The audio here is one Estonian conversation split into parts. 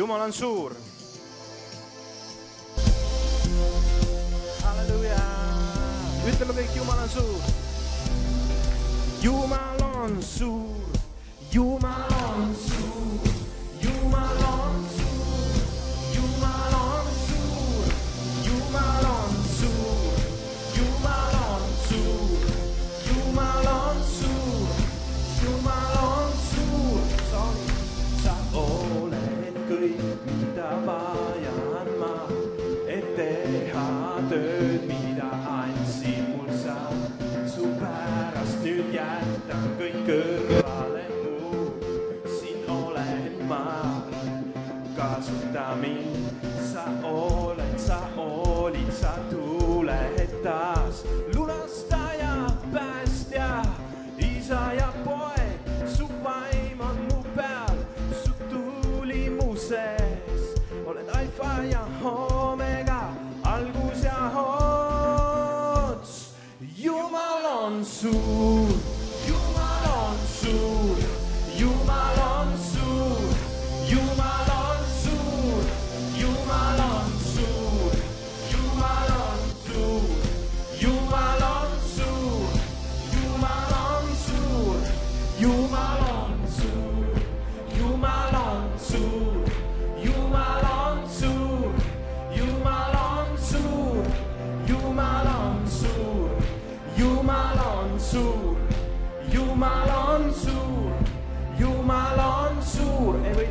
jumal on suur. halleluuja, ütleme kõik, Jumal on suur. Jumal on suur, Jumal on suur, Jumal on suur, jätan kõik kõrvale muu, siin olen ma, kasuta mind, sa oled, sa olid, sa tuled taas,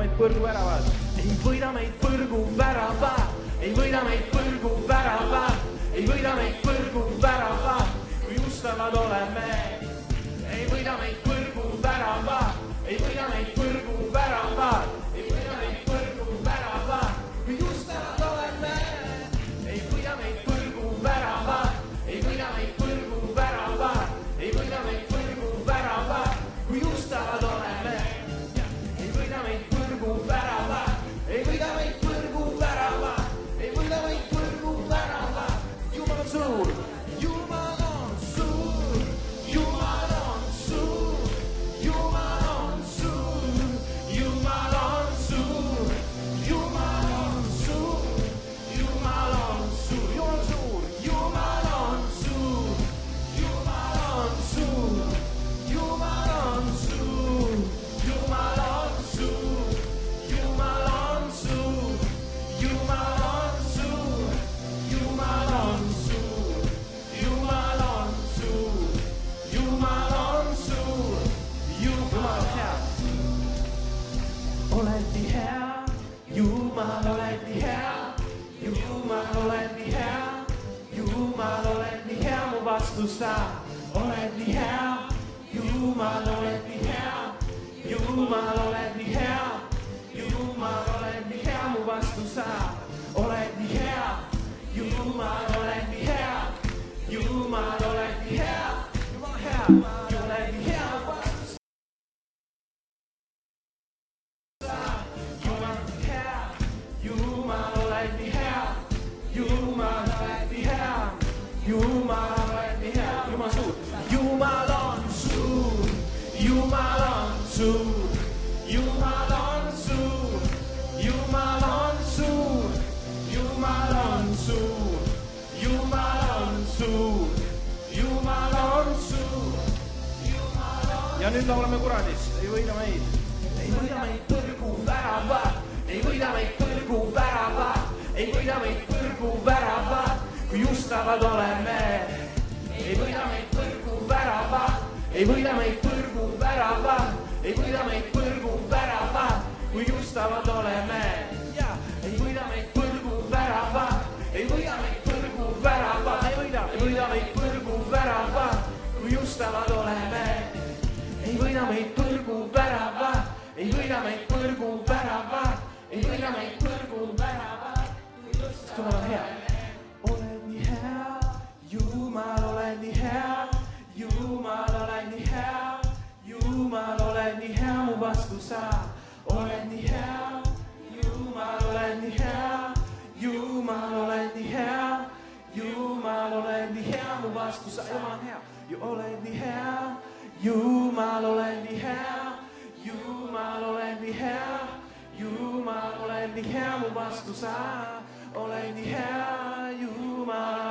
meid põrguväravad, ei võida meid põrguväravad, ei võida meid põrguväravad, ei võida meid põrguväravad, kui ustavad oleme justavad oleme. ei võida meid põrguväravad, ei võida meid põrguväravad, ei võida meid põrguväravad, kui justavad oleme. ei võida meid põrguväravad, ei võida meid põrguväravad, ei võida, ei võida meid põrguväravad, kui justavad oleme ei võida meid põrguväravad, ei võida meid põrguväravad, ei võida meid põrguväravad. Jumal on hea. Only the help. You, my Lord, I need help. You, my Lord, I You, my Lord, I need help. You, my Lord, I need help. You, my Lord, I need help. Bastusa. You all I need help. You, my Lord, I need help. You, my Lord, I need help. You, my Lord, I need help. Bastusa. All I need help. You, my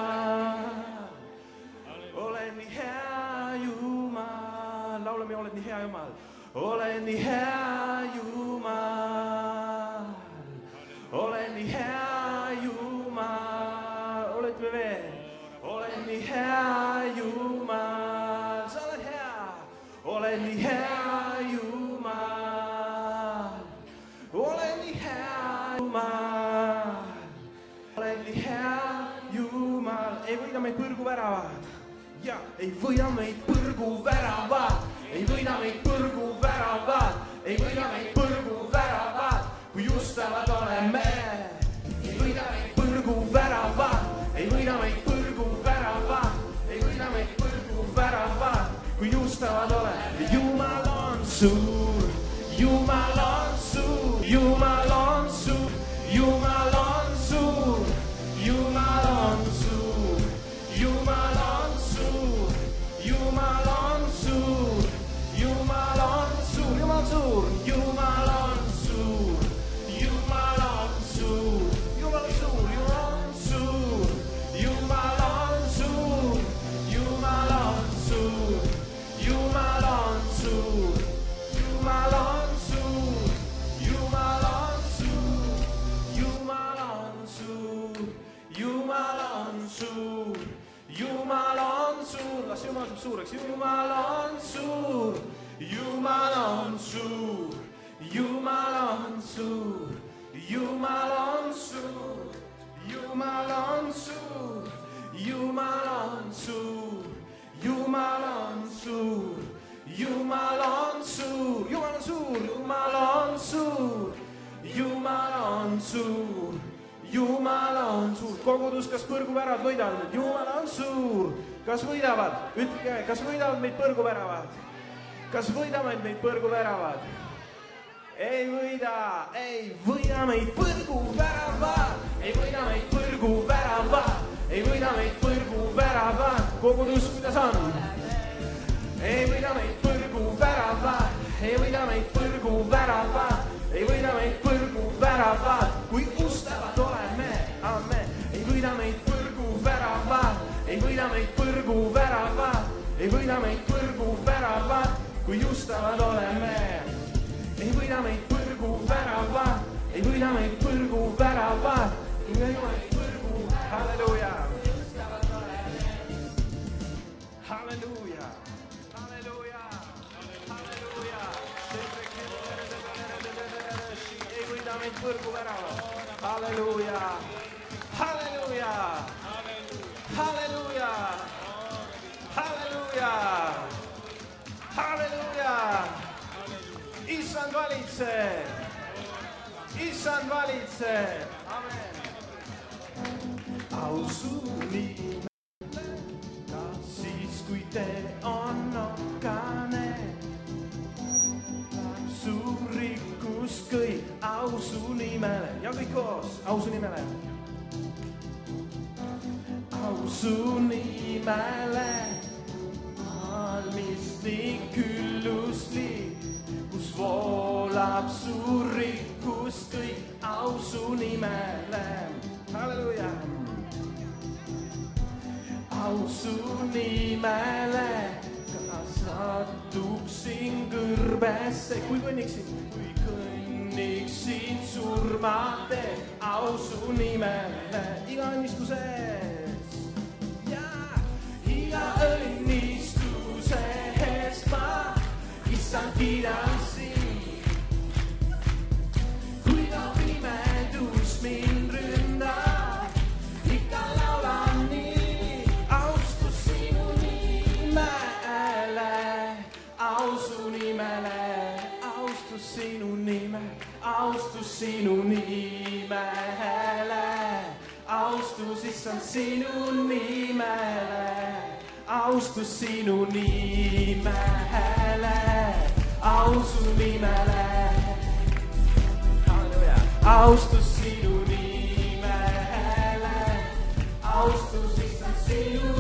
oled nii hea Jumal, oled nii hea Jumal, You my long suit. you my long suit. you my suur, las Jumal saab suureks, Jumal on suur, Jumal on suur, Jumal on suur, Jumal on suur, Jumal on suur, Jumal on suur, Jumal on suur, Jumal on suur, Jumal on suur, Jumal on suur, Jumal on suur, Jumal on suur, kogudus, kas põrguväravad võidavad Jumal on suur, kas võidavad, ütelge, kas võidavad meid põrguväravad, kas võidavad meid põrguväravad? ei võida, ei võida meid põrguväravad, ei võida meid põrguväravad, ei võida meid põrguväravad, kogudus, kuidas on? ei võida meid põrguväravad, ei võida meid põrguväravad, ei võida meid põrguväravad, me tvrgu väravad, e võida meid tvrgu väravad, kui ustavad oleme. ei võida meid tvrgu väravad, ei võida meid tvrgu väravad, kui ei ole tvrgu, halleluuja. halleluuja, halleluuja, halleluuja. ei võida meid tvrgu väravad, halleluuja, halleluuja. Hallelujah. Issand valitseb, issand valitseb, amen. ausuni, ka siis, kui tee on okkane. su rikkus kõik ausu nimele ja kõik koos ausu nimele. ausu nimele, maailmistik külluslik kus voolab su rikkus kõik ausu nimele. halleluuja. ausu nimele, ka satuksin kõrbesse, kui kõnniksin, kui kõnniksin surmade ausu nimele iga õnnistuses ja iga õnnistuse eest ma issand kiidan sind. Austus sinu nimele, austus issand sinu nimele. Austus sinu nimele, ausu nimele. austus sinu nimele, austus issand sinu nimele,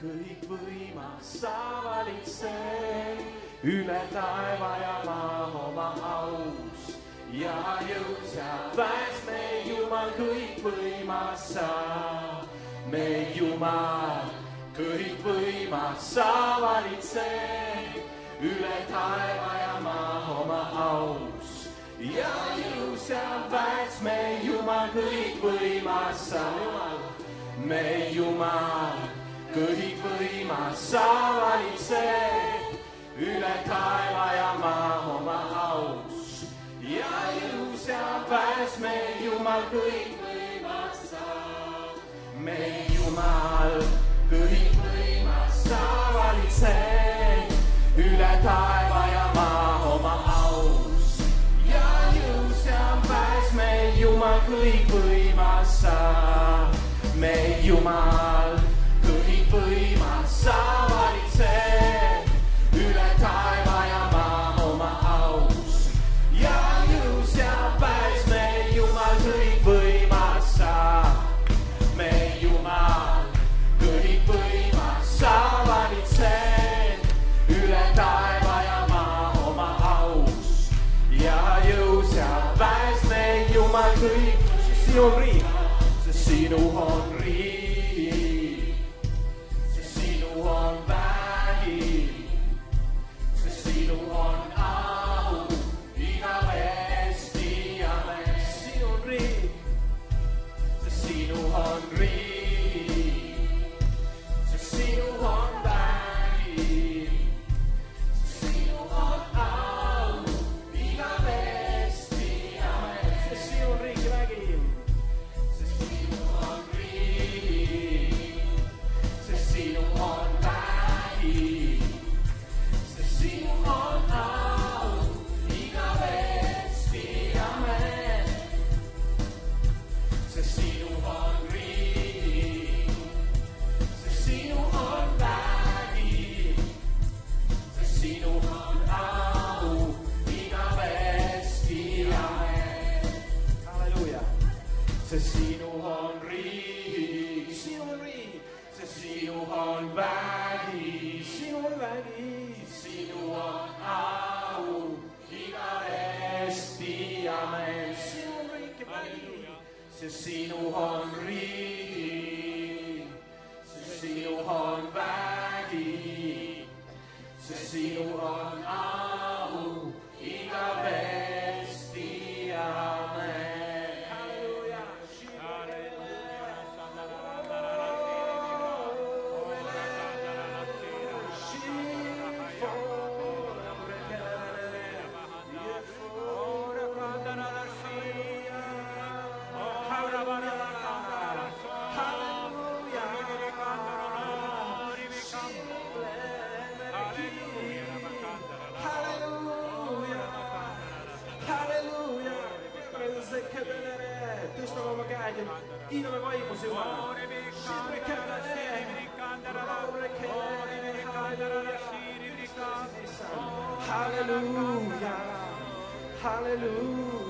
kõikvõimas sa valid see üle taeva ja maa oma aus ja jõus ja väes me Jumal kõikvõimas sa, me Jumal kõikvõimas sa valid see üle taeva ja maa oma aus ja jõus ja väes me Jumal kõikvõimas sa, me Jumal kõik võima sa valitsed üle taeva ja maa oma aus ja ilus ja pääs meil Jumal kõik võimas sa. meil Jumal kõik võimas sa valitsed üle taeva ja maa oma aus ja ilus ja pääs meil Jumal kõik võimas sa. meil Jumal teori. Det sier no han sinu hungry. Kiidame vaimuse Jumala. halleluuja, halleluuja. halleluuja,